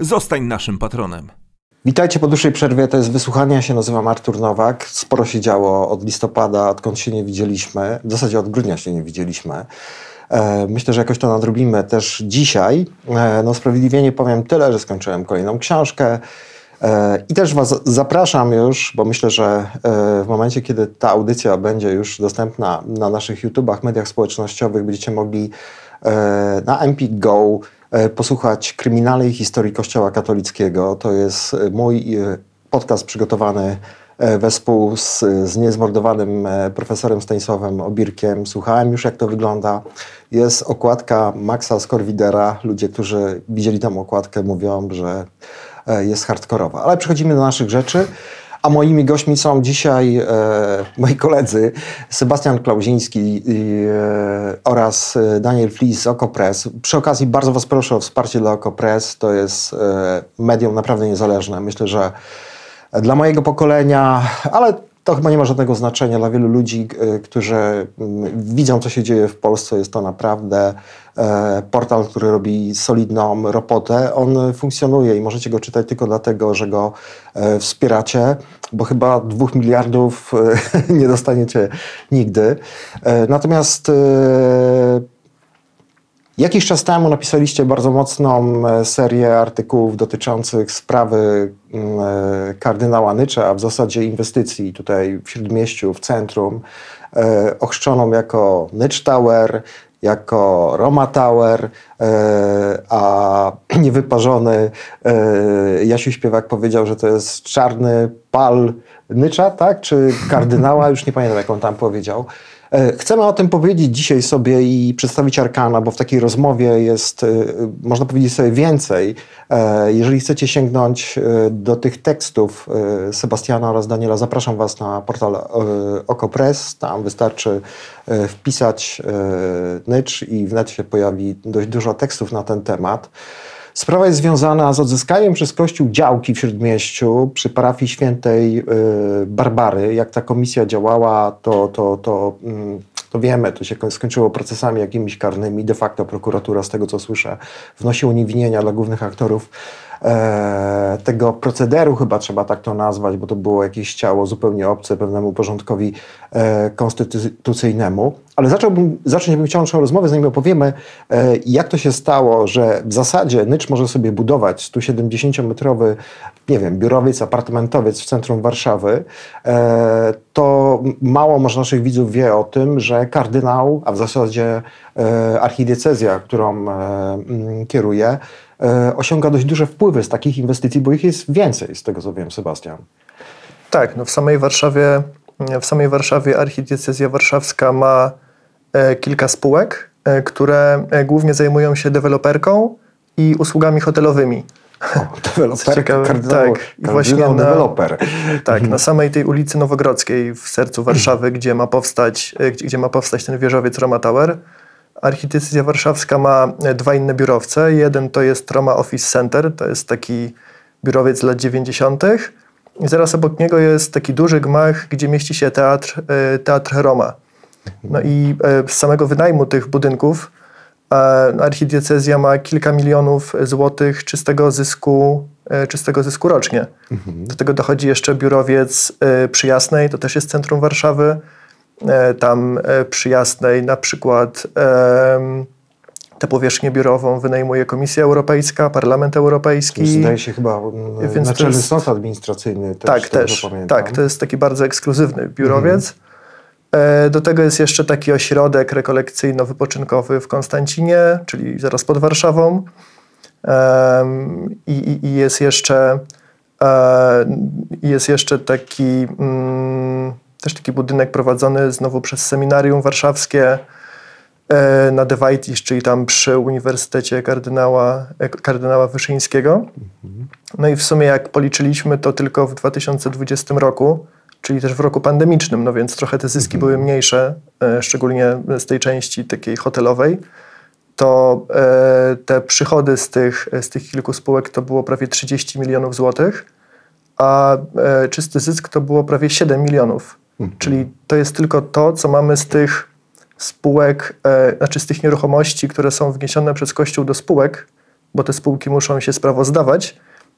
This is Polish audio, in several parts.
Zostań naszym patronem. Witajcie po dłuższej przerwie, to jest wysłuchanie, ja się nazywam Artur Nowak. Sporo się działo od listopada, odkąd się nie widzieliśmy, w zasadzie od grudnia się nie widzieliśmy. E, myślę, że jakoś to nadrobimy też dzisiaj. E, no sprawiedliwie powiem tyle, że skończyłem kolejną książkę. E, I też Was zapraszam już, bo myślę, że w momencie, kiedy ta audycja będzie już dostępna na naszych YouTubach, mediach społecznościowych, będziecie mogli na Empik Go posłuchać kryminalnej historii Kościoła katolickiego. To jest mój podcast przygotowany wespół z, z niezmordowanym profesorem Stanisławem Obirkiem. Słuchałem już, jak to wygląda. Jest okładka Maxa Skorwidera. Ludzie, którzy widzieli tam okładkę, mówią, że jest hardkorowa. Ale przechodzimy do naszych rzeczy. A moimi gośćmi są dzisiaj e, moi koledzy Sebastian Klauziński e, oraz Daniel Flis z OkoPress. Przy okazji bardzo Was proszę o wsparcie dla OkoPress. To jest e, medium naprawdę niezależne. Myślę, że dla mojego pokolenia, ale to chyba nie ma żadnego znaczenia dla wielu ludzi, e, którzy widzą, co się dzieje w Polsce. Jest to naprawdę e, portal, który robi solidną robotę. On funkcjonuje i możecie go czytać tylko dlatego, że go e, wspieracie, bo chyba dwóch miliardów nie dostaniecie nigdy. Natomiast Jakiś czas temu napisaliście bardzo mocną e, serię artykułów dotyczących sprawy mm, e, kardynała Nycza, a w zasadzie inwestycji tutaj w Śródmieściu, w centrum, e, ochrzczoną jako Nycz Tower, jako Roma Tower, a niewyparzony Jasiu Śpiewak powiedział, że to jest czarny pal Nycza, tak? Czy kardynała, już nie pamiętam jak on tam powiedział. E, chcemy o tym powiedzieć dzisiaj sobie i przedstawić Arkana, bo w takiej rozmowie jest, e, można powiedzieć sobie więcej. E, jeżeli chcecie sięgnąć do tych tekstów Sebastiana oraz Daniela, zapraszam Was na portal OkoPress. Tam wystarczy wpisać nycz i w się pojawi dość dużo tekstów na ten temat. Sprawa jest związana z odzyskaniem przez Kościół działki w Śródmieściu przy parafii świętej y, Barbary. Jak ta komisja działała, to, to, to, mm, to wiemy, to się skończyło procesami jakimiś karnymi. De facto prokuratura, z tego co słyszę, wnosi uniewinnienia dla głównych aktorów e, tego procederu, chyba trzeba tak to nazwać, bo to było jakieś ciało zupełnie obce pewnemu porządkowi e, konstytucyjnemu. Ale zacząłbym, chciał naszą rozmowę, zanim opowiemy, e, jak to się stało, że w zasadzie Nycz może sobie budować 170-metrowy, nie wiem, biurowiec, apartamentowiec w centrum Warszawy, to mało może naszych widzów wie o tym, że kardynał, a w zasadzie archidiecezja, którą kieruje, osiąga dość duże wpływy z takich inwestycji, bo ich jest więcej, z tego co wiem, Sebastian. Tak, no w samej Warszawie, w samej Warszawie archidiecezja warszawska ma E, kilka spółek, e, które e, głównie zajmują się deweloperką i usługami hotelowymi. deweloperka, kardynał, tak, i właśnie na, deweloper. Tak, mhm. na samej tej ulicy Nowogrodzkiej w sercu Warszawy, gdzie ma powstać, gdzie ma powstać ten wieżowiec Roma Tower, Architekcja Warszawska ma dwa inne biurowce. Jeden to jest Roma Office Center, to jest taki biurowiec lat 90. I zaraz obok niego jest taki duży gmach, gdzie mieści się teatr, teatr Roma. No i e, z samego wynajmu tych budynków e, archidiecezja ma kilka milionów złotych czystego zysku, e, czystego zysku rocznie. Mhm. Do tego dochodzi jeszcze biurowiec przy Jasnej, to też jest centrum Warszawy. Tam przy Jasnej na przykład tę powierzchnię biurową wynajmuje Komisja Europejska, Parlament Europejski. Zdaje się chyba Więc Naczelny jest, Sąd Administracyjny też. Tak, też. Tak, to jest taki bardzo ekskluzywny biurowiec. Mhm. E, do tego jest jeszcze taki ośrodek rekolekcyjno-wypoczynkowy w Konstancinie, czyli zaraz pod Warszawą. I, i jest jeszcze e, jest jeszcze taki mm, też taki budynek prowadzony znowu przez seminarium warszawskie e, na Dewajtis, czyli tam przy Uniwersytecie kardynała, kardynała Wyszyńskiego. Mhm. No i w sumie jak policzyliśmy to tylko w 2020 roku, czyli też w roku pandemicznym, no więc trochę te zyski były mniejsze, e, szczególnie z tej części takiej hotelowej, to e, te przychody z tych, z tych kilku spółek to było prawie 30 milionów złotych, a e, czysty zysk to było prawie 7 milionów. Czyli to jest tylko to, co mamy z tych spółek, e, znaczy z tych nieruchomości, które są wniesione przez Kościół do spółek, bo te spółki muszą się sprawozdawać.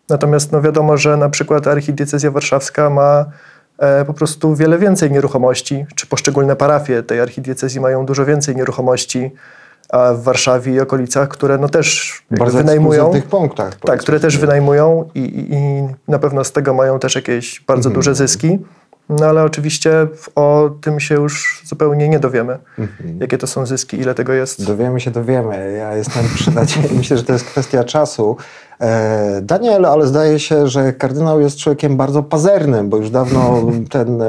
Natomiast no wiadomo, że na przykład archidiecezja warszawska ma e, po prostu wiele więcej nieruchomości, czy poszczególne parafie tej archidiecezji mają dużo więcej nieruchomości w Warszawie i okolicach, które no też Bardzo wynajmują. tych punktach. Tak, które też wynajmują i, i, i na pewno z tego mają też jakieś bardzo Mhm. duże zyski. No ale oczywiście o tym się już zupełnie nie dowiemy, Mhm. jakie to są zyski, ile tego jest. Dowiemy się, dowiemy. Ja jestem przy nadziei. Myślę, że to jest kwestia czasu. E, Daniel, ale zdaje się, że kardynał jest człowiekiem bardzo pazernym, bo już dawno ten e,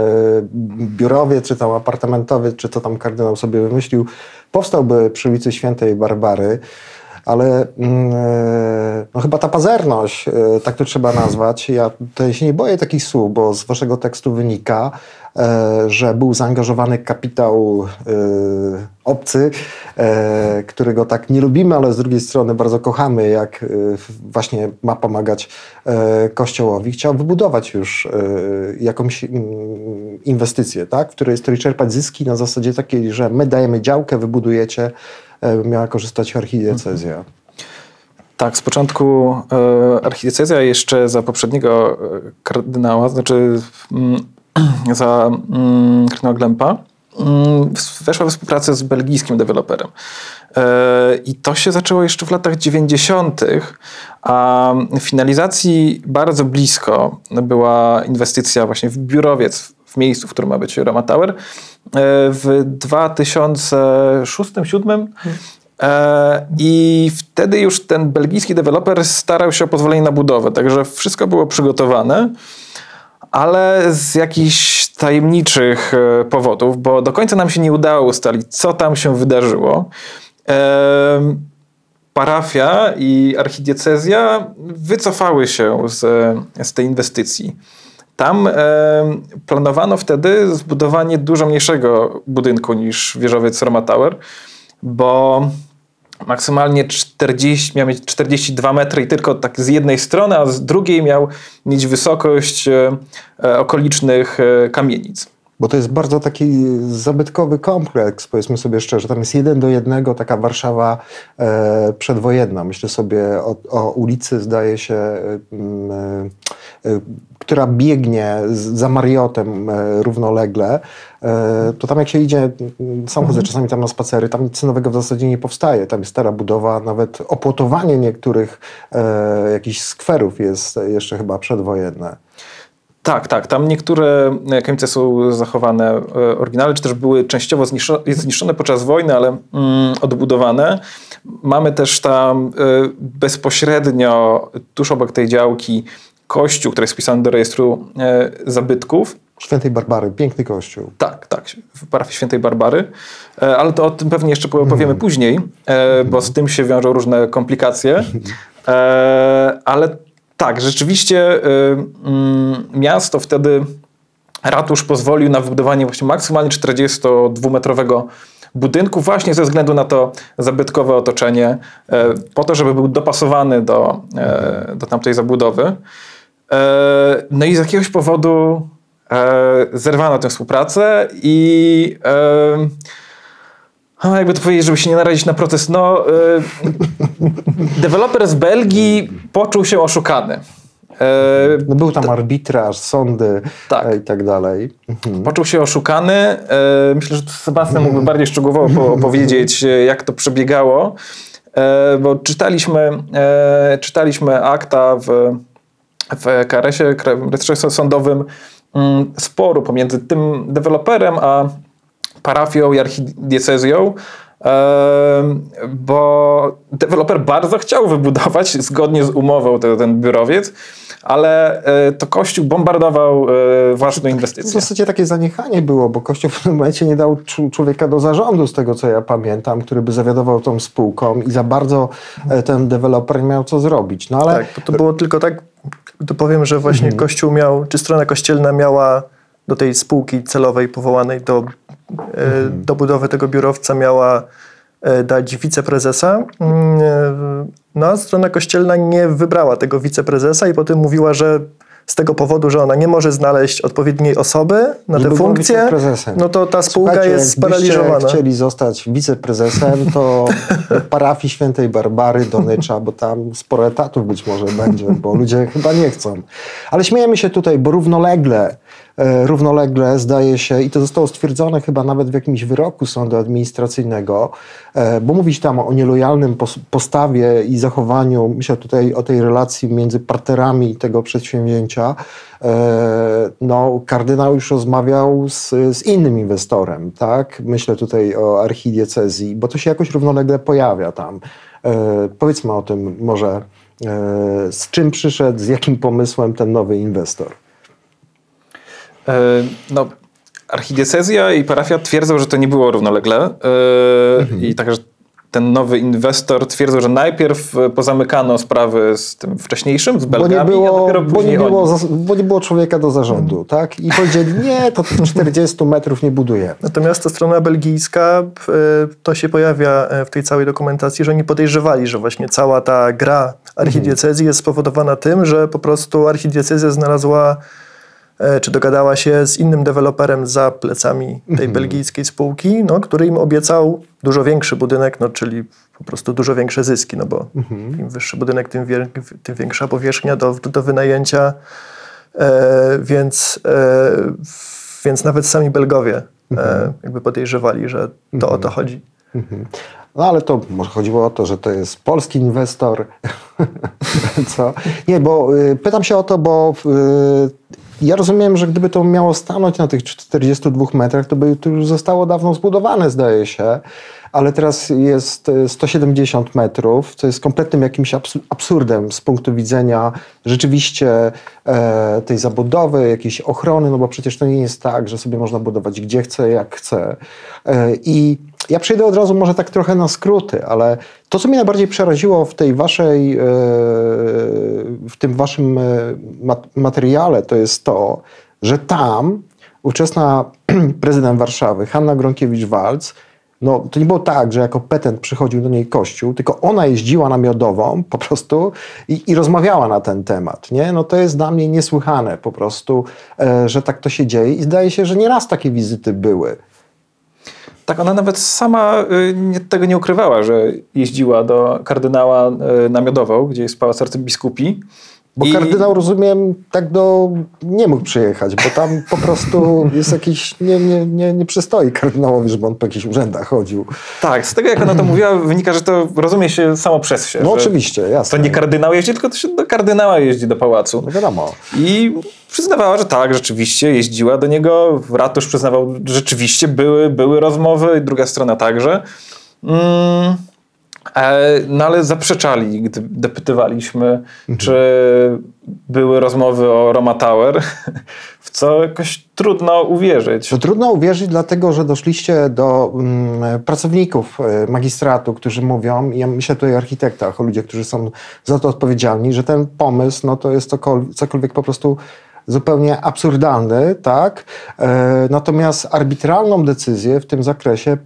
biurowiec, czy tam apartamentowiec, czy co tam kardynał sobie wymyślił, powstałby przy ulicy Świętej Barbary. Ale mm, e, no chyba ta pazerność, e, tak to trzeba nazwać. Ja tutaj się nie boję takich słów, bo z waszego tekstu wynika, e, że był zaangażowany kapitał obcy, którego tak nie lubimy, ale z drugiej strony bardzo kochamy, jak właśnie ma pomagać Kościołowi. Chciał wybudować już jakąś mm, inwestycję, tak? w której, z której czerpać zyski na zasadzie takiej, że my dajemy działkę, wybudujecie, miała korzystać archidiecezja. Tak, z początku e, archidiecezja jeszcze za poprzedniego e, kardynała, znaczy mm, za mm, kardynała Glempa, mm, weszła we współpracę z belgijskim deweloperem. E, I to się zaczęło jeszcze w latach 90., a finalizacji bardzo blisko była inwestycja właśnie w biurowiec w miejscu, w którym ma być Roma Tower. E, W 2006-2007 E, I wtedy już ten belgijski deweloper starał się o pozwolenie na budowę, także wszystko było przygotowane, ale z jakichś tajemniczych e, powodów, bo do końca nam się nie udało ustalić, co tam się wydarzyło. Parafia i archidiecezja wycofały się z, z tej inwestycji. Tam e, planowano wtedy zbudowanie dużo mniejszego budynku niż wieżowiec Roma Tower, bo maksymalnie 40, miał mieć 42 metry i tylko tak z jednej strony, a z drugiej miał mieć wysokość okolicznych e, kamienic. Bo to jest bardzo taki zabytkowy kompleks, powiedzmy sobie szczerze. Tam jest jeden do jednego taka Warszawa e, przedwojenna. Myślę sobie o, o ulicy, zdaje się, e, m, e, e, która biegnie z, za Mariotem e, równolegle. E, to tam jak się idzie, m, sam chodzę czasami tam na spacery, tam nic nowego w zasadzie nie powstaje. Tam jest stara budowa, nawet opłotowanie niektórych e, jakichś skwerów jest jeszcze chyba przedwojenne. Tak, tak. Tam niektóre e, kamienice są zachowane e, oryginalne, czy też były częściowo zniszczone, podczas wojny, ale mm, odbudowane. Mamy też tam e, bezpośrednio tuż obok tej działki kościół, który jest wpisany do rejestru e, zabytków. Świętej Barbary, piękny kościół. Tak, tak, w parafii świętej Barbary, E, ale to o tym pewnie jeszcze powiemy później, e, bo z tym się wiążą różne komplikacje. E, Ale tak, rzeczywiście e, mm, miasto wtedy, ratusz pozwolił na wybudowanie właśnie maksymalnie 42-metrowego budynku właśnie ze względu na to zabytkowe otoczenie, e, po to, żeby był dopasowany do, e, do tamtej zabudowy. E, No i z jakiegoś powodu zerwano tę współpracę i jakby to powiedzieć, żeby się nie narazić na proces, no e, deweloper z Belgii poczuł się oszukany. E, No był tam arbitraż, sądy Tak. e, i tak dalej. Mhm. Poczuł się oszukany. E, Myślę, że Sebastian mógłby bardziej szczegółowo po- opowiedzieć, e, jak to przebiegało, bo czytaliśmy, czytaliśmy akta w, w KRS-ie, Krajowym Rejestrze Sądowym, mm, sporu pomiędzy tym deweloperem a parafią i archidiecezją, bo deweloper bardzo chciał wybudować zgodnie z umową ten, ten biurowiec, ale e, to Kościół bombardował e, własną W inwestycję. zasadzie takie zaniechanie było, bo Kościół w pewnym momencie nie dał człowieka do zarządu, z tego co ja pamiętam, który by zawiadował tą spółką i za bardzo e, ten deweloper nie miał co zrobić. No ale Tak, bo to było tylko tak, to powiem, że właśnie Mhm. Kościół miał, czy strona kościelna miała do tej spółki celowej powołanej do, Mhm. do budowy tego biurowca miała e, dać wiceprezesa. Mm, e, No a strona kościelna nie wybrała tego wiceprezesa i potem mówiła, że z tego powodu, że ona nie może znaleźć odpowiedniej osoby na tę funkcję, no to ta spółka Słuchajcie, jest sparaliżowana. chcieli zostać wiceprezesem, to parafii świętej Barbary do Nycza, bo tam sporo etatów być może będzie, bo ludzie chyba nie chcą. Ale śmiejemy się tutaj, bo równolegle, e, równolegle zdaje się, i to zostało stwierdzone chyba nawet w jakimś wyroku sądu administracyjnego, e, bo mówić tam o nielojalnym pos- postawie i zachowaniu, myślę tutaj o tej relacji między partnerami tego przedsięwzięcia, e, no, kardynał już rozmawiał z, z innym inwestorem, tak? Myślę tutaj o archidiecezji, bo to się jakoś równolegle pojawia tam. E, powiedzmy o tym może, e, z czym przyszedł, z jakim pomysłem ten nowy inwestor. E, No, archidiecezja i parafia twierdzą, że to nie było równolegle. E, Mhm. I także ten nowy inwestor twierdzą, że najpierw e, pozamykano sprawy z tym wcześniejszym, z Bo Belgami, nie, a było, dopiero bo, nie było, oni. bo nie było człowieka do zarządu, tak? I powiedzieli, nie, to tych 40 metrów nie budujemy. Natomiast ta strona belgijska, to się pojawia w tej całej dokumentacji, że oni podejrzewali, że właśnie cała ta gra archidiecezji jest spowodowana tym, że po prostu archidiecezja znalazła czy dogadała się z innym deweloperem za plecami tej belgijskiej spółki, no, który im obiecał dużo większy budynek, no, czyli po prostu dużo większe zyski, no bo im wyższy budynek, tym, wier- tym większa powierzchnia do, do wynajęcia, e, więc, e, więc nawet sami Belgowie e, jakby podejrzewali, że to o to chodzi. No ale to może chodziło o to, że to jest polski inwestor. Co? Nie, bo y, pytam się o to, bo y, ja rozumiem, że gdyby to miało stanąć na tych 42 metrach, to by to już zostało dawno zbudowane, zdaje się. Ale teraz jest y, 170 metrów, co jest kompletnym jakimś absu- absurdem z punktu widzenia rzeczywiście e, tej zabudowy, jakiejś ochrony, no bo przecież to nie jest tak, że sobie można budować gdzie chce, jak chce. E, I ja przejdę od razu może tak trochę na skróty, ale to, co mnie najbardziej przeraziło w tej waszej, e, w tym waszym e, mat- materiale, to jest to, że tam ówczesna prezydent Warszawy, Hanna Gronkiewicz-Walc, no, to nie było tak, że jako petent przychodził do niej kościół, tylko ona jeździła na miodową po prostu i, i rozmawiała na ten temat. Nie? No, to jest dla mnie niesłychane po prostu, e, że tak to się dzieje i zdaje się, że nieraz takie wizyty były. Tak, ona nawet sama y, tego nie ukrywała, że jeździła do kardynała y, na gdzie jest pałac arcybiskupi. Bo I- kardynał, rozumiem, tak do nie mógł przyjechać, bo tam po prostu jest jakiś, nie, nie, nie, nie przystoi kardynałowi, żeby on po jakichś urzędach chodził. Tak, z tego jak ona to mówiła, wynika, że to rozumie się samo przez się. No oczywiście, jasne. To nie kardynał jeździ, tylko to się do kardynała jeździ do pałacu. No wiadomo. I przyznawała, że tak, rzeczywiście jeździła do niego. Ratusz przyznawał, że rzeczywiście były, były rozmowy, i druga strona także. Mm, no ale zaprzeczali, gdy dopytywaliśmy, czy były rozmowy o Roma Tower, w co jakoś trudno uwierzyć. To trudno uwierzyć, dlatego że doszliście do mm, pracowników e, magistratu, którzy mówią, i ja myślę tutaj o architektach, o ludziach, którzy są za to odpowiedzialni, że ten pomysł no, to jest cokol- cokolwiek po prostu zupełnie absurdalny, tak? E, natomiast arbitralną decyzję w tym zakresie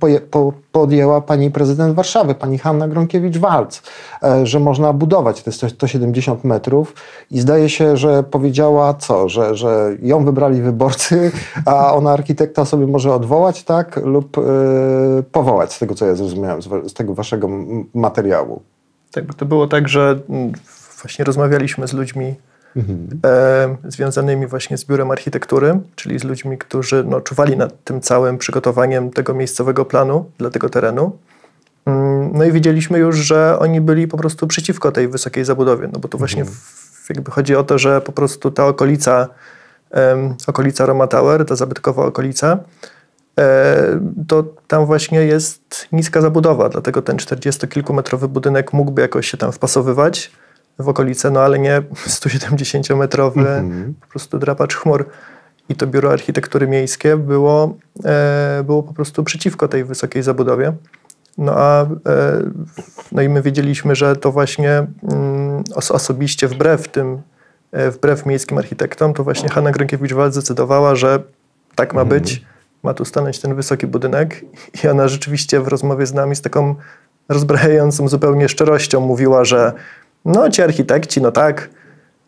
podjęła pani prezydent Warszawy, pani Hanna Gronkiewicz-Walc, e, że można budować te 100 170 metrów i zdaje się, że powiedziała co, że, że ją wybrali wyborcy, a ona architekta sobie może odwołać, tak? Lub e, powołać, z tego co ja zrozumiałem, z, tego waszego materiału. Tak, to było tak, że mm, właśnie rozmawialiśmy z ludźmi e, związanymi właśnie z biurem architektury, czyli z ludźmi, którzy no, czuwali nad tym całym przygotowaniem tego miejscowego planu dla tego terenu. Mm, No i widzieliśmy już, że oni byli po prostu przeciwko tej wysokiej zabudowie, no bo to właśnie w, jakby chodzi o to, że po prostu ta okolica, em, okolica Roma Tower, ta zabytkowa okolica, e, to tam właśnie jest niska zabudowa, dlatego ten 40-kilkumetrowy budynek mógłby jakoś się tam wpasowywać, w okolice, no ale nie 170-metrowy Mhm. po prostu drapacz chmur. I to biuro architektury miejskie było, e, było po prostu przeciwko tej wysokiej zabudowie. No a e, no i my wiedzieliśmy, że to właśnie mm, os osobiście wbrew tym, e, wbrew miejskim architektom, to właśnie Hanna Gronkiewicz-Waltz zdecydowała, że tak ma być, ma tu stanąć ten wysoki budynek i ona rzeczywiście w rozmowie z nami z taką rozbrajającą zupełnie szczerością mówiła, że no ci architekci, no tak,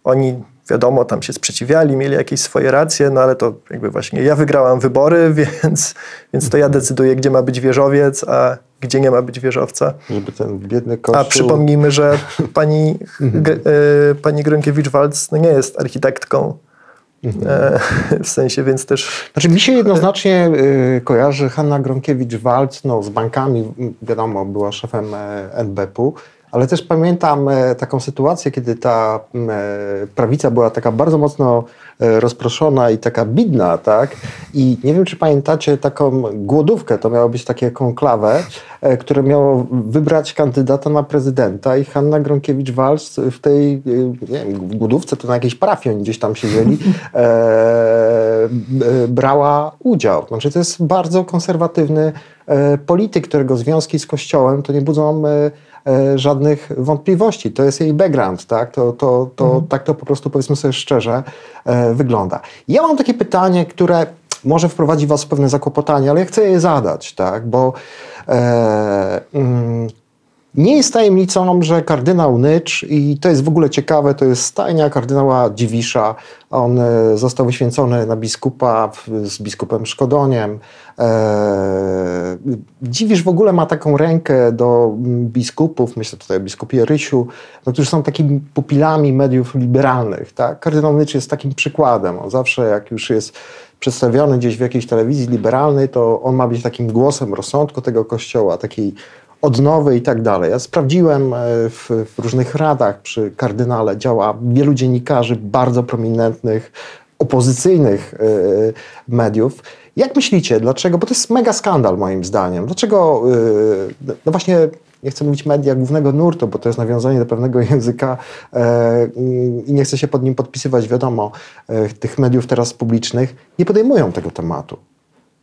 oni wiadomo, tam się sprzeciwiali, mieli jakieś swoje racje, no ale to jakby właśnie ja wygrałam wybory, więc, więc to ja decyduję, gdzie ma być wieżowiec, a gdzie nie ma być wieżowca. Żeby ten biedny kościół... A przypomnijmy, że pani, G- e, pani Gronkiewicz-Waltz no nie jest architektką. E, w sensie, więc też Znaczy mi się jednoznacznie y, kojarzy Hanna Gronkiewicz-Waltz no, z bankami, wiadomo, była szefem e, NBP-u, ale też pamiętam e, taką sytuację, kiedy ta e, prawica była taka bardzo mocno e, rozproszona i taka bidna, tak? I nie wiem, czy pamiętacie taką głodówkę, to miało być takie konklawę, które miało wybrać kandydata na prezydenta i Hanna Gronkiewicz-Waltz w tej, nie wiem, w głodówce to na jakiejś parafii oni gdzieś tam siedzieli, e, brała udział. Znaczy to jest bardzo konserwatywny polityk, którego związki z Kościołem to nie budzą e, e, żadnych wątpliwości. To jest jej background, tak? To, to, to, Tak to po prostu, powiedzmy sobie szczerze, e, wygląda. Ja mam takie pytanie, które może wprowadzi was w pewne zakłopotanie, ale ja chcę je zadać, tak? Bo e, mm, nie jest tajemnicą, że kardynał Nycz, i to jest w ogóle ciekawe, to jest stajnia kardynała Dziwisza. On e, został wyświęcony na biskupa z biskupem Szkodoniem. E, Dziwisz w ogóle ma taką rękę do mm, biskupów, myślę tutaj o biskupie Rysiu, no, którzy są takimi pupilami mediów liberalnych. Tak? Kardynał Nycz jest takim przykładem. On zawsze jak już jest przedstawiony gdzieś w jakiejś telewizji liberalnej, to on ma być takim głosem rozsądku tego kościoła, takiej odnowy i tak dalej. Ja sprawdziłem e, w, w różnych radach przy kardynale działa wielu dziennikarzy bardzo prominentnych, opozycyjnych e, mediów. Jak myślicie, dlaczego? Bo to jest mega skandal moim zdaniem. Dlaczego, e, no właśnie, nie chcę mówić media głównego nurtu, bo to jest nawiązanie do pewnego języka i nie chcę się pod nim podpisywać, wiadomo, tych mediów teraz publicznych, nie podejmują tego tematu.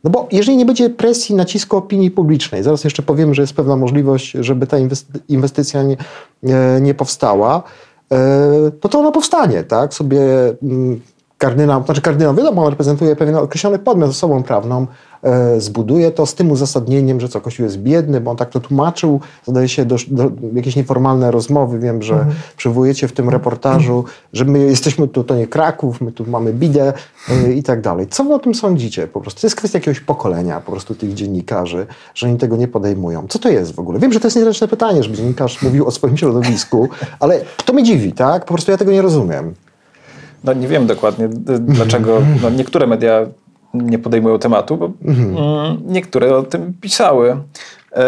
No bo jeżeli nie będzie presji, nacisku opinii publicznej, zaraz jeszcze powiem, że jest pewna możliwość, żeby ta inwesty- inwestycja nie, e, nie powstała, e, no to ona powstanie, tak? Sobie mm, kardynał, znaczy kardynał, wiadomo, on reprezentuje pewien określony podmiot, osobą prawną, e, zbuduje to z tym uzasadnieniem, że co, Kościół jest biedny, bo on tak to tłumaczył, zadaje się do, do jakieś nieformalne rozmowy, wiem, że przywołujecie w tym reportażu, że my jesteśmy tu, to nie Kraków, my tu mamy bidę e, i tak dalej. Co wy o tym sądzicie po prostu? To jest kwestia jakiegoś pokolenia po prostu tych dziennikarzy, że oni tego nie podejmują. Co to jest w ogóle? Wiem, że to jest niezręczne pytanie, żeby dziennikarz mówił o swoim środowisku, ale to mnie dziwi, tak? Po prostu ja tego nie rozumiem. No nie wiem dokładnie dlaczego no, niektóre media nie podejmują tematu, bo mm, niektóre o tym pisały. E,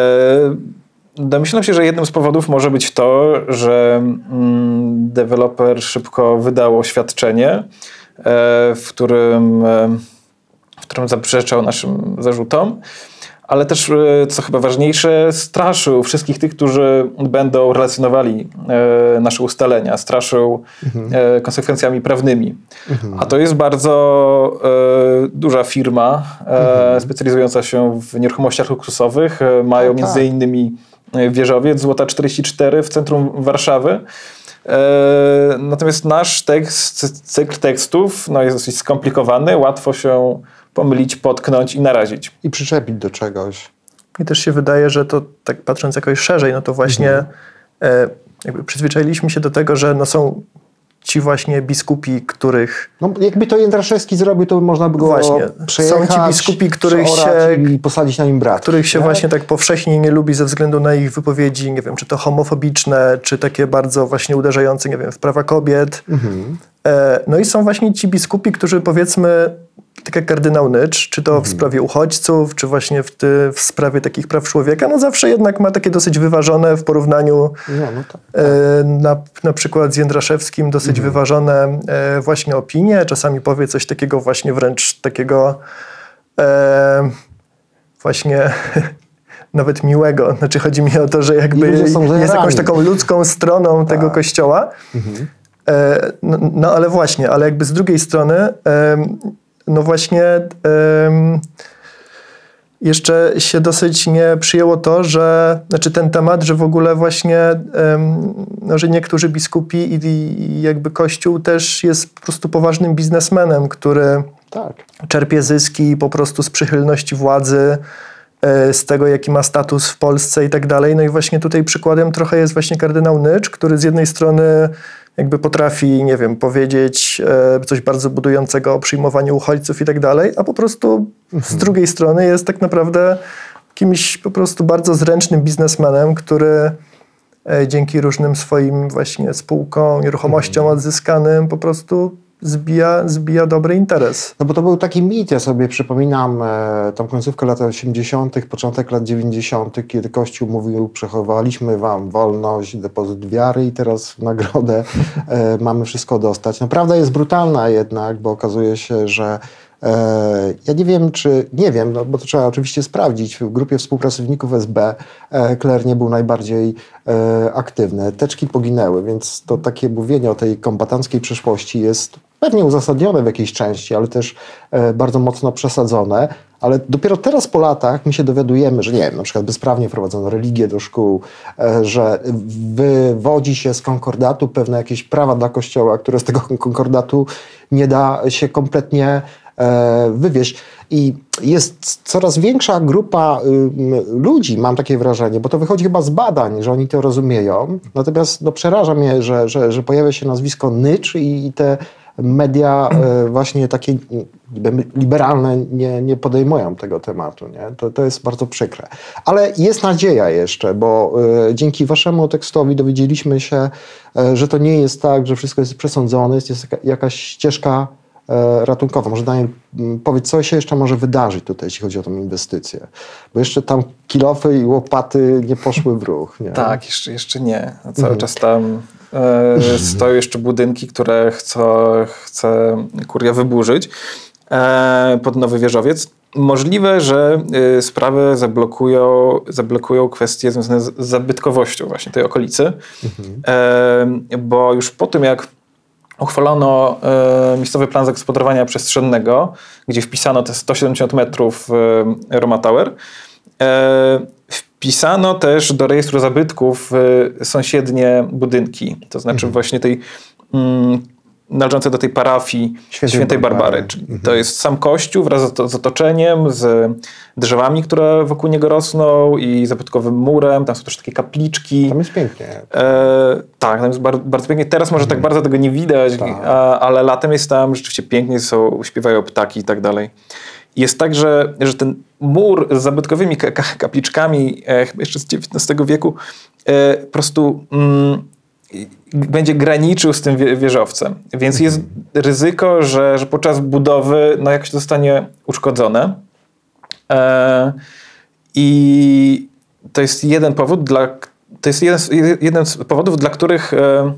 domyślam się, że jednym z powodów może być to, że mm, deweloper szybko wydał oświadczenie, e, w którym, e, w którym zaprzeczał naszym zarzutom. Ale też, e, co chyba ważniejsze, straszył wszystkich tych, którzy będą relacjonowali e, nasze ustalenia, straszył e, konsekwencjami prawnymi. A to jest bardzo duża firma e, specjalizująca się w nieruchomościach luksusowych. Mają tak. między innymi wieżowiec Złota 44 w centrum Warszawy. Natomiast nasz tekst, cykl tekstów no, jest dosyć skomplikowany, łatwo się pomylić, potknąć i narazić. I przyczepić do czegoś. Mi też się wydaje, że to tak patrząc jakoś szerzej, no to właśnie e, jakby przyzwyczailiśmy się do tego, że no są ci właśnie biskupi, których No, jakby to Jędraszewski zrobił, to by można by go Właśnie. przejechać, Są ci biskupi, których się- i posadzić na nim brat. których się nie? właśnie tak powszechnie nie lubi ze względu na ich wypowiedzi, nie wiem, czy to homofobiczne, czy takie bardzo właśnie uderzające, nie wiem, w prawa kobiet. E, No i są właśnie ci biskupi, którzy powiedzmy, tak jak kardynał Nycz, czy to w sprawie uchodźców, czy właśnie w, ty, w sprawie takich praw człowieka, no zawsze jednak ma takie dosyć wyważone w porównaniu No, no tak. e, na, na przykład z Jędraszewskim dosyć wyważone e, właśnie opinie. Czasami powie coś takiego właśnie wręcz takiego e, właśnie nawet miłego. Znaczy chodzi mi o to, że jakby jest jakąś taką ludzką stroną tego Tak. kościoła. E, no, no ale właśnie, ale jakby z drugiej strony, no właśnie em, jeszcze się dosyć nie przyjęło to, że, znaczy ten temat, że w ogóle właśnie, em, no, że niektórzy biskupi i, i jakby kościół też jest po prostu poważnym biznesmenem, który Tak. czerpie zyski po prostu z przychylności władzy, e, z tego, jaki ma status w Polsce i tak dalej. No i właśnie tutaj przykładem trochę jest właśnie kardynał Nycz, który z jednej strony jakby potrafi, nie wiem, powiedzieć e, coś bardzo budującego o przyjmowaniu uchodźców i tak dalej, a po prostu z drugiej strony jest tak naprawdę kimś po prostu bardzo zręcznym biznesmenem, który e, dzięki różnym swoim właśnie spółkom, nieruchomościom odzyskanym po prostu zbija, zbija dobry interes. No bo to był taki mit, ja sobie przypominam e, tą końcówkę lat 80., początek lat 90., kiedy Kościół mówił, przechowaliśmy wam wolność, depozyt wiary i teraz w nagrodę e, mamy wszystko dostać. No prawda jest brutalna jednak, bo okazuje się, że e, ja nie wiem, czy, nie wiem, no bo to trzeba oczywiście sprawdzić, w grupie współpracowników SB e, Kler nie był najbardziej e, aktywny. Teczki poginęły, więc to takie mówienie o tej kombatanckiej przeszłości jest pewnie uzasadnione w jakiejś części, ale też e, bardzo mocno przesadzone. Ale dopiero teraz po latach my się dowiadujemy, że nie wiem, na przykład bezprawnie wprowadzono religię do szkół, e, że wywodzi się z konkordatu pewne jakieś prawa dla Kościoła, które z tego konkordatu nie da się kompletnie e, wywieźć. I jest coraz większa grupa ludzi, mam takie wrażenie, bo to wychodzi chyba z badań, że oni to rozumieją. Natomiast no, przeraża mnie, że, że, że pojawia się nazwisko Nycz i te media e, właśnie takie liberalne nie, nie podejmują tego tematu. Nie? To, to jest bardzo przykre. Ale jest nadzieja jeszcze, bo e, dzięki waszemu tekstowi dowiedzieliśmy się, e, że to nie jest tak, że wszystko jest przesądzone, jest, jest jaka- jakaś ścieżka ratunkowa. Może Daniel, powiedz, co się jeszcze może wydarzyć tutaj, jeśli chodzi o tę inwestycję? Bo jeszcze tam kilofy i łopaty nie poszły w ruch. Nie? Tak, jeszcze, jeszcze nie. Cały czas tam stoją jeszcze budynki, które chce, chce kuria wyburzyć e, pod nowy wieżowiec. Możliwe, że e, sprawę zablokują, zablokują kwestie związane z zabytkowością właśnie tej okolicy, e, bo już po tym jak uchwalono e, miejscowy plan zagospodarowania przestrzennego, gdzie wpisano te 170 metrów e, Roma Tower. Wpisano też do rejestru zabytków e, sąsiednie budynki, to znaczy właśnie tej mm, należące do tej parafii Świętej Świętej, Barbary. Barbary. Czyli To jest sam kościół wraz z z otoczeniem, z drzewami, które wokół niego rosną i zabytkowym murem. Tam są też takie kapliczki. Tam jest pięknie. E, tak, tam jest bar- bardzo pięknie. Teraz może tak bardzo tego nie widać, Tak. a, ale latem jest tam rzeczywiście pięknie, są, śpiewają ptaki i tak dalej. Jest tak, że, że ten mur z zabytkowymi ka- ka- kapliczkami, e, chyba jeszcze z XIX wieku, e, po prostu mm, będzie graniczył z tym wie- wieżowcem. Więc jest ryzyko, że, że podczas budowy no, jakoś zostanie uszkodzone. E, I to jest jeden powód, dla, to jest jeden, z- jeden z powodów, dla których e,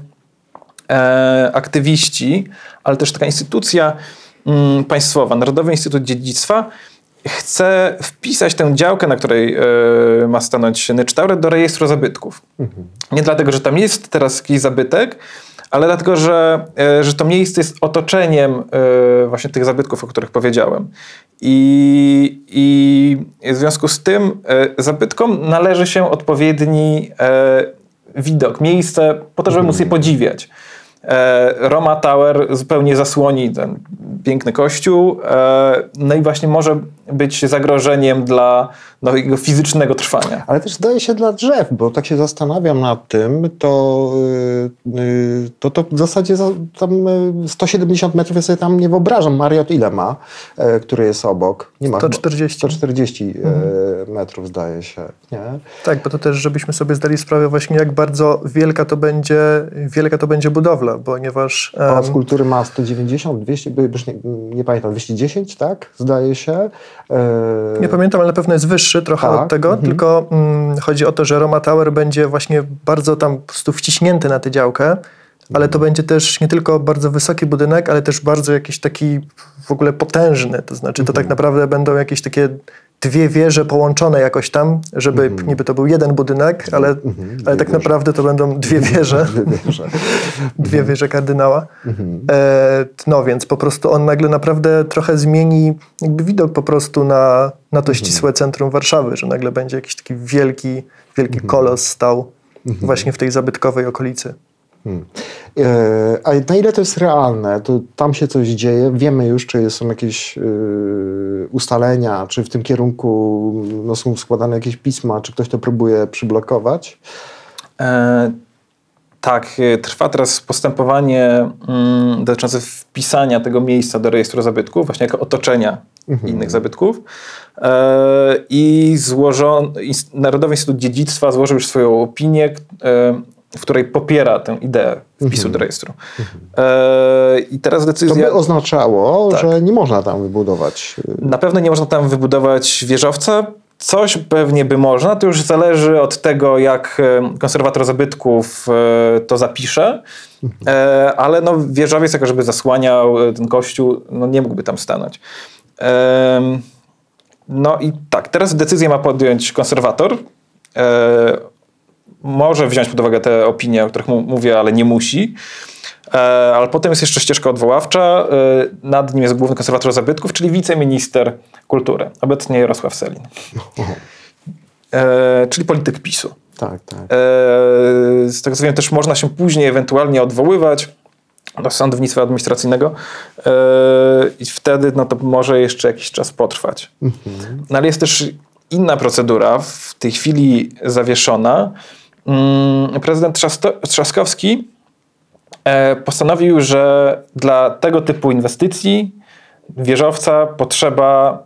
e, aktywiści, ale też taka instytucja państwowa, Narodowy Instytut Dziedzictwa, chce wpisać tę działkę, na której e, ma stanąć Nycztauret, do rejestru zabytków. Nie dlatego, że tam jest teraz jakiś zabytek, ale dlatego, że, e, że to miejsce jest otoczeniem e, właśnie tych zabytków, o których powiedziałem. I, i w związku z tym zabytkom należy się odpowiedni widok, miejsce po to, żeby móc je podziwiać. E, Roma Tower zupełnie zasłoni ten piękny kościół, e, no i właśnie może być zagrożeniem dla no, jego fizycznego trwania. Ale też zdaje się dla drzew, bo tak się zastanawiam nad tym, to, yy, yy, to, to w zasadzie za, tam yy, 170 metrów ja sobie tam nie wyobrażam. Mariot ile ma, yy, który jest obok? Nie ma chyba- 140. 140 yy, metrów zdaje się, nie? Tak, bo to też, żebyśmy sobie zdali sprawę właśnie, jak bardzo wielka to będzie, wielka to będzie budowla, ponieważ... em, Pałac Kultury ma 190, 200, by- już nie, nie pamiętam, 210, tak? Zdaje się. Yy, Nie pamiętam, ale na pewno jest wyższy trochę Tak, od tego, mhm. tylko mm, chodzi o to, że Roma Tower będzie właśnie bardzo tam po prostu wciśnięty na tę działkę, ale Mhm. to będzie też nie tylko bardzo wysoki budynek, ale też bardzo jakiś taki w ogóle potężny, to znaczy to Mhm. tak naprawdę będą jakieś takie dwie wieże połączone jakoś tam, żeby niby to był jeden budynek, ale, ale dwie tak wieże. naprawdę to będą dwie wieże. Wierzę. dwie wieże kardynała. E, no więc po prostu on nagle naprawdę trochę zmieni jakby widok po prostu na, na to ścisłe centrum Warszawy, że nagle będzie jakiś taki wielki, wielki kolos stał właśnie w tej zabytkowej okolicy. E, A na ile to jest realne? To tam się coś dzieje? Wiemy już, czy są jakieś e, ustalenia, czy w tym kierunku no, są składane jakieś pisma, czy ktoś to próbuje przyblokować? E, tak, e, trwa teraz postępowanie mm, dotyczące wpisania tego miejsca do rejestru zabytków, właśnie jako otoczenia innych zabytków. E, I złożon, Narodowy Instytut Dziedzictwa złożył już swoją opinię, e, w której popiera tę ideę wpisu do rejestru. E, I teraz To decyzja... by oznaczało, Tak. że nie można tam wybudować. e, Na pewno nie można tam wybudować wieżowca. Coś pewnie by można, to już zależy od tego, jak e, konserwator zabytków e, to zapisze, E, ale no, wieżowiec, jako żeby zasłaniał ten kościół, no, nie mógłby tam stanąć. No i tak, teraz decyzję ma podjąć konserwator. Może wziąć pod uwagę te opinie, o których mówię, ale nie musi. E, Ale potem jest jeszcze ścieżka odwoławcza. E, Nad nim jest główny konserwator zabytków, czyli wiceminister kultury, obecnie Jarosław Selin. E, Czyli polityk PiSu. Tak, tak. Z tego co wiem, też można się później ewentualnie odwoływać do sądownictwa administracyjnego i wtedy no to może jeszcze jakiś czas potrwać. No ale jest też inna procedura, w tej chwili zawieszona. Mm, Prezydent Trzaskowski e, postanowił, że dla tego typu inwestycji wieżowca potrzeba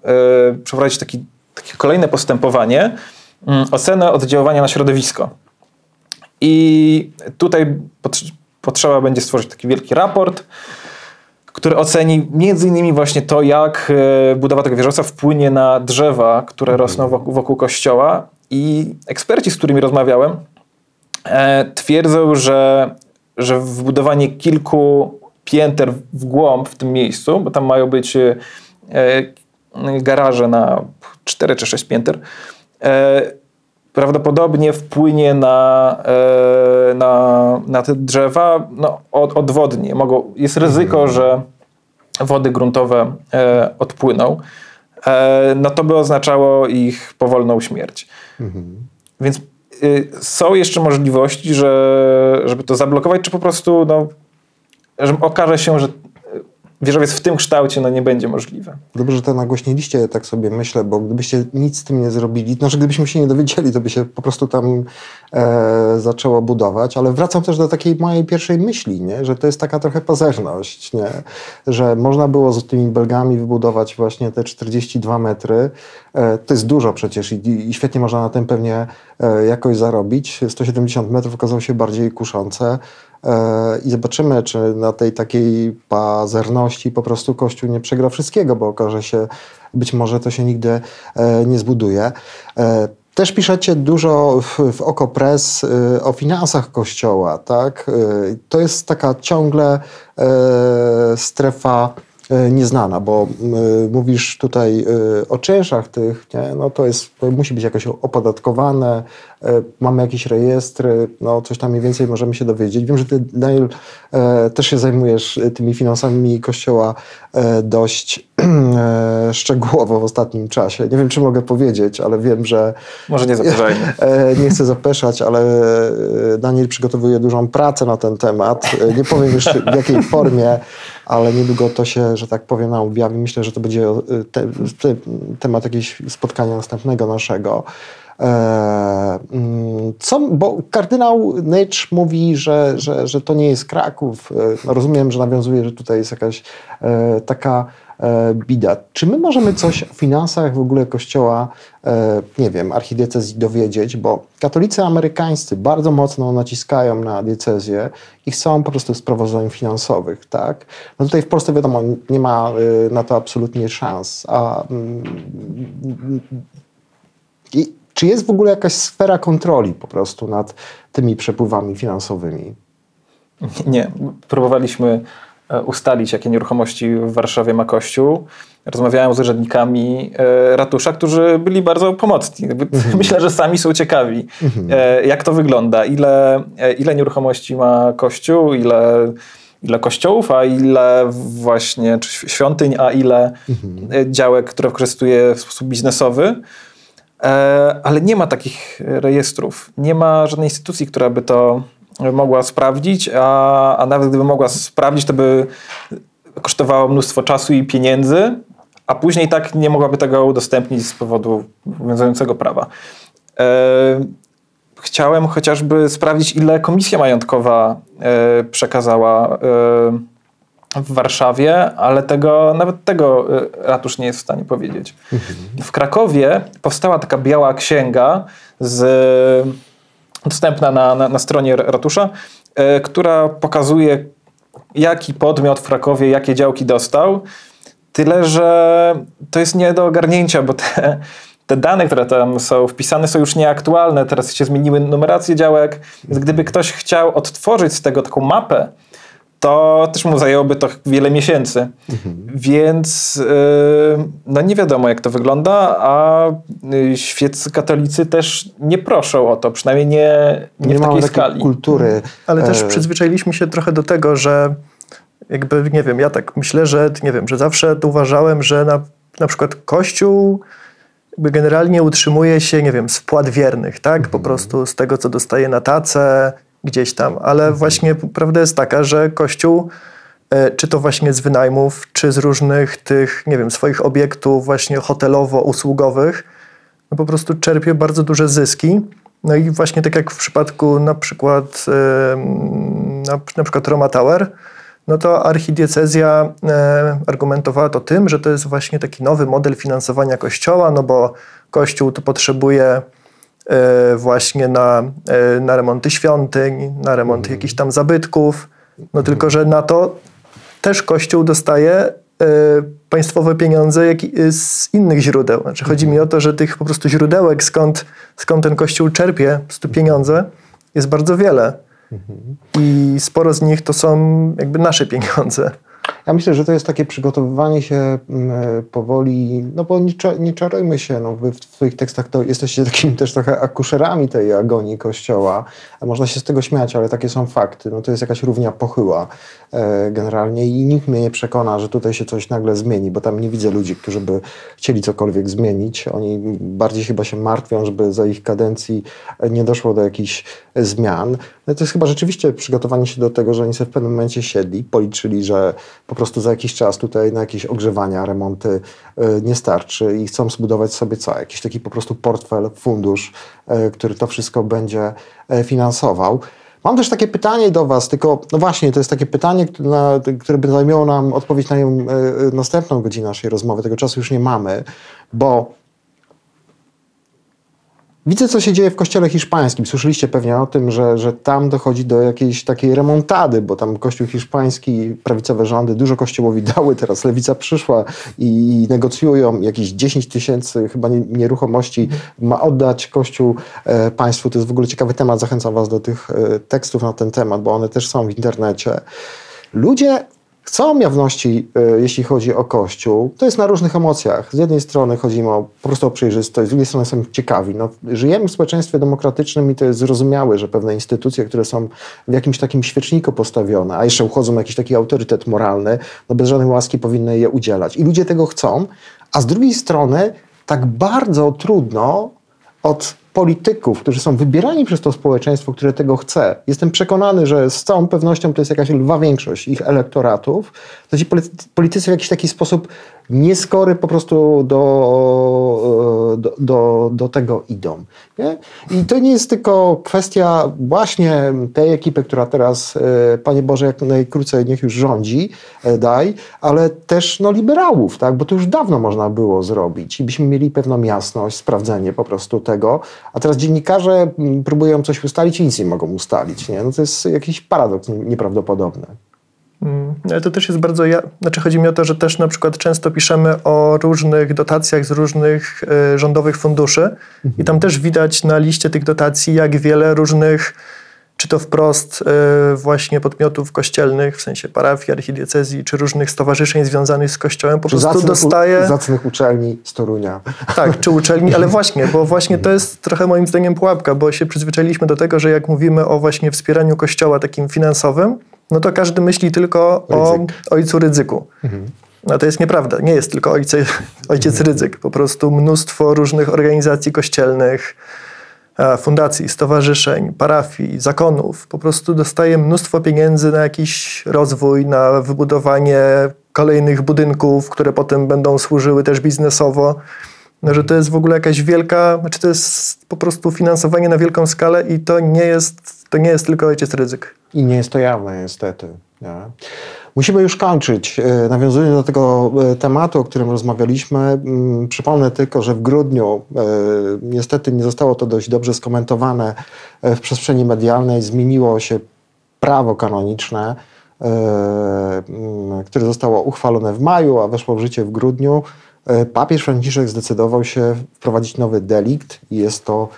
e, przeprowadzić taki, takie kolejne postępowanie, mm, ocenę oddziaływania na środowisko. I tutaj pot- potrzeba będzie stworzyć taki wielki raport, który oceni między innymi właśnie to, jak e, budowa tego wieżowca wpłynie na drzewa, które rosną wokół, wokół kościoła. I eksperci, z którymi rozmawiałem, twierdzą, że, że wbudowanie kilku pięter w głąb w tym miejscu, bo tam mają być e, e, garaże na 4 czy 6 pięter, e, prawdopodobnie wpłynie na, e, na, na te drzewa no, od, odwodnie. Mogą, jest ryzyko, że wody gruntowe e, odpłyną. E, no to by oznaczało ich powolną śmierć. Więc y, są jeszcze możliwości, że, żeby to zablokować, czy po prostu no, że okaże się, że y, wieżowiec w tym kształcie no, nie będzie możliwe. Dobrze, że to nagłośniliście, tak sobie myślę, bo gdybyście nic z tym nie zrobili, znaczy gdybyśmy się nie dowiedzieli, to by się po prostu tam e, zaczęło budować, ale wracam też do takiej mojej pierwszej myśli, nie? że to jest taka trochę pazerność, nie? że można było z tymi belgami wybudować właśnie te 42 metry, e, to jest dużo przecież i, i świetnie można na tym pewnie e, jakoś zarobić, 170 metrów okazało się bardziej kuszące, i zobaczymy, czy na tej takiej pazerności po prostu Kościół nie przegra wszystkiego, bo okaże się, być może to się nigdy e, nie zbuduje. E, Też piszecie dużo w, w Okopres e, o finansach Kościoła, tak? E, To jest taka ciągle e, strefa e, nieznana, bo y, mówisz tutaj y, o czynszach tych, nie? no to jest, to musi być jakoś opodatkowane, mamy jakieś rejestry, no coś tam mniej więcej możemy się dowiedzieć. Wiem, że ty, Daniel, e, też się zajmujesz tymi finansami Kościoła e, dość e, szczegółowo w ostatnim czasie. Nie wiem, czy mogę powiedzieć, ale wiem, że Może nie zapytajmy. E, Nie chcę zapeszać, ale e, Daniel przygotowuje dużą pracę na ten temat. E, Nie powiem już w jakiej formie, ale niedługo to się, że tak powiem, objawi. Myślę, że to będzie e, te, te, temat jakiegoś spotkania następnego naszego. E, mm, Co, bo kardynał Nycz mówi, że, że, że to nie jest Kraków. E, No rozumiem, że nawiązuje, że tutaj jest jakaś taka e, bida. Czy my możemy coś o finansach w ogóle Kościoła, e, nie wiem, archidiecezji dowiedzieć, bo katolicy amerykańscy bardzo mocno naciskają na diecezję i chcą po prostu sprawozdań finansowych, tak? No tutaj w Polsce wiadomo, nie ma e, na to absolutnie szans, a mm, i czy jest w ogóle jakaś sfera kontroli po prostu nad tymi przepływami finansowymi? Nie, próbowaliśmy ustalić, jakie nieruchomości w Warszawie ma Kościół. Rozmawiałem z urzędnikami e, ratusza, którzy byli bardzo pomocni. Myślę, że sami są ciekawi, e, jak to wygląda, ile, e, ile nieruchomości ma Kościół, ile, ile kościołów, a ile właśnie czy świątyń, a ile e, działek, które wykorzystuje w sposób biznesowy. E, ale nie ma takich rejestrów. Nie ma żadnej instytucji, która by to mogła sprawdzić, a, a nawet gdyby mogła sprawdzić, to by kosztowało mnóstwo czasu i pieniędzy, a później tak nie mogłaby tego udostępnić z powodu obowiązującego prawa. E, chciałem chociażby sprawdzić, ile komisja majątkowa e, przekazała e, w Warszawie, ale tego, nawet tego e, ratusz nie jest w stanie powiedzieć. W Krakowie powstała taka biała księga z, dostępna na, na, na stronie ratusza, e, która pokazuje, jaki podmiot w Krakowie jakie działki dostał. Tyle, że to jest nie do ogarnięcia, bo te, te dane, które tam są wpisane, są już nieaktualne. Teraz się zmieniły numeracje działek. Więc gdyby ktoś chciał odtworzyć z tego taką mapę, to też mu zajęłoby to wiele miesięcy. Więc yy, no nie wiadomo, jak to wygląda, a yy, świeccy katolicy też nie proszą o to, przynajmniej nie, nie, w mamy takiej skali. kultury. Ale też e, przyzwyczailiśmy się trochę do tego, że jakby, nie wiem, ja tak myślę, że, nie wiem, że zawsze uważałem, że na, na przykład Kościół generalnie utrzymuje się, nie wiem, z wpłat wiernych, tak? Po prostu z tego, co dostaje na tacę, gdzieś tam. Ale właśnie prawda jest taka, że Kościół, e, czy to właśnie z wynajmów, czy z różnych tych, nie wiem, swoich obiektów właśnie hotelowo-usługowych, no po prostu czerpie bardzo duże zyski. No i właśnie tak jak w przypadku na przykład, na, na przykład Roma Tower, no to archidiecezja e, argumentowała to tym, że to jest właśnie taki nowy model finansowania kościoła, no bo kościół to potrzebuje właśnie na, e, na remonty świątyń, na remont jakichś tam zabytków, no tylko, że na to też kościół dostaje e, państwowe pieniądze jak, z innych źródeł. Znaczy chodzi mi o to, że tych po prostu źródełek, skąd, skąd ten kościół czerpie po pieniądze, jest bardzo wiele. I sporo z nich to są jakby nasze pieniądze. Ja myślę, że to jest takie przygotowywanie się mm, powoli, no bo nie, nie czarujmy się, no wy w swoich tekstach to jesteście takimi też trochę akuszerami tej agonii Kościoła, można się z tego śmiać, ale takie są fakty, no to jest jakaś równia pochyła e, generalnie i nikt mnie nie przekona, że tutaj się coś nagle zmieni, bo tam nie widzę ludzi, którzy by chcieli cokolwiek zmienić, oni bardziej chyba się martwią, żeby za ich kadencji nie doszło do jakichś zmian. No to jest chyba rzeczywiście przygotowanie się do tego, że oni sobie w pewnym momencie siedli, policzyli, że po prostu za jakiś czas tutaj na jakieś ogrzewania, remonty y, nie starczy i chcą zbudować sobie co? Jakiś taki po prostu portfel, fundusz, y, który to wszystko będzie y, finansował. Mam też takie pytanie do Was, tylko no właśnie, to jest takie pytanie, które, na, które by zajmiało nam odpowiedź na nią, y, y, następną godzinę naszej rozmowy. Tego czasu już nie mamy, bo Widzę, co się dzieje w kościele hiszpańskim. Słyszeliście pewnie o tym, że, że tam dochodzi do jakiejś takiej remontady, bo tam kościół hiszpański, prawicowe rządy dużo kościołowi dały, teraz lewica przyszła i negocjują jakieś 10 tysięcy chyba nie- nieruchomości ma oddać kościół e, państwu. To jest w ogóle ciekawy temat. Zachęcam was do tych e, tekstów na ten temat, bo one też są w internecie. Ludzie chcą jawności, e, jeśli chodzi o Kościół. To jest na różnych emocjach. Z jednej strony chodzi im o, po prostu o przejrzystość, z drugiej strony są ciekawi. No, żyjemy w społeczeństwie demokratycznym i to jest zrozumiałe, że pewne instytucje, które są w jakimś takim świeczniku postawione, a jeszcze uchodzą na jakiś taki autorytet moralny, no bez żadnej łaski powinny je udzielać. I ludzie tego chcą, a z drugiej strony tak bardzo trudno od polityków, którzy są wybierani przez to społeczeństwo, które tego chce. Jestem przekonany, że z całą pewnością to jest jakaś lwa większość ich elektoratów, to ci politycy, w jakiś taki sposób nieskory po prostu do, do, do, do tego idą. Nie? I to nie jest tylko kwestia właśnie tej ekipy, która teraz, e, Panie Boże, jak najkrócej niech już rządzi, e, daj, ale też no, liberałów, tak? bo to już dawno można było zrobić i byśmy mieli pewną jasność, sprawdzenie po prostu tego, a teraz dziennikarze próbują coś ustalić i nic nie mogą ustalić. Nie? No to jest jakiś paradoks nie- nieprawdopodobny. Mm, Ale to też jest bardzo. Ja, znaczy chodzi mi o to, że też na przykład często piszemy o różnych dotacjach z różnych e, rządowych funduszy i tam też widać na liście tych dotacji, jak wiele różnych, czy to wprost e, właśnie podmiotów kościelnych, w sensie parafii, archidiecezji, czy różnych stowarzyszeń związanych z Kościołem, po Czy prostu zacnych, dostaje... zacnych uczelni z Torunia. Tak, czy uczelni, ale właśnie, bo właśnie to jest trochę moim zdaniem pułapka, bo się przyzwyczailiśmy do tego, że jak mówimy o właśnie wspieraniu Kościoła takim finansowym, no to każdy myśli tylko o Rydzyk. ojcu Rydzyku. No to jest nieprawda. Nie jest tylko ojce, ojciec Rydzyk. Po prostu mnóstwo różnych organizacji kościelnych, e, fundacji, stowarzyszeń, parafii, zakonów. Po prostu dostaje mnóstwo pieniędzy na jakiś rozwój, na wybudowanie kolejnych budynków, które potem będą służyły też biznesowo. No, że to jest w ogóle jakaś wielka, znaczy to jest po prostu finansowanie na wielką skalę i to nie jest, to nie jest tylko ojciec Rydzyk. I nie jest to jawne, niestety. Nie? Musimy już kończyć. E, Nawiązując do tego e, tematu, o którym rozmawialiśmy, mm, przypomnę tylko, że w grudniu e, niestety nie zostało to dość dobrze skomentowane w przestrzeni medialnej. Zmieniło się prawo kanoniczne, mm, które zostało uchwalone w maju, a weszło w życie w grudniu. Papież Franciszek zdecydował się wprowadzić nowy delikt i jest to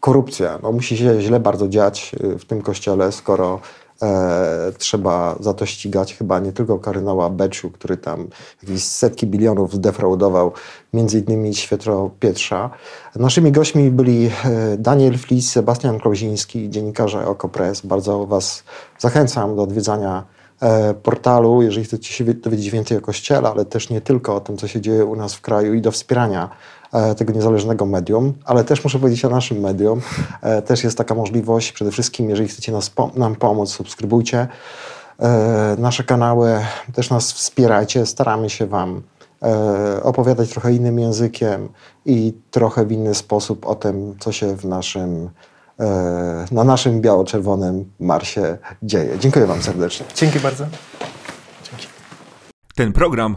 korupcja. No, musi się źle bardzo dziać y, w tym kościele, skoro e, trzeba za to ścigać chyba nie tylko kardynała Becciu, który tam jakieś setki bilionów zdefraudował, między innymi Świętro Pietrza. Naszymi gośćmi byli e, Daniel Flis, Sebastian Kloziński, dziennikarze Okopres. Bardzo Was zachęcam do odwiedzania e, portalu, jeżeli chcecie się wie- dowiedzieć więcej o Kościele, ale też nie tylko o tym, co się dzieje u nas w kraju i do wspierania tego niezależnego medium, ale też muszę powiedzieć o naszym medium. E, Też jest taka możliwość, przede wszystkim jeżeli chcecie nas, nam pomóc, subskrybujcie e, nasze kanały, też nas wspierajcie, staramy się Wam e, opowiadać trochę innym językiem i trochę w inny sposób o tym, co się w naszym, e, na naszym biało-czerwonym Marsie dzieje. Dziękuję Wam serdecznie. Dzięki bardzo. Ten program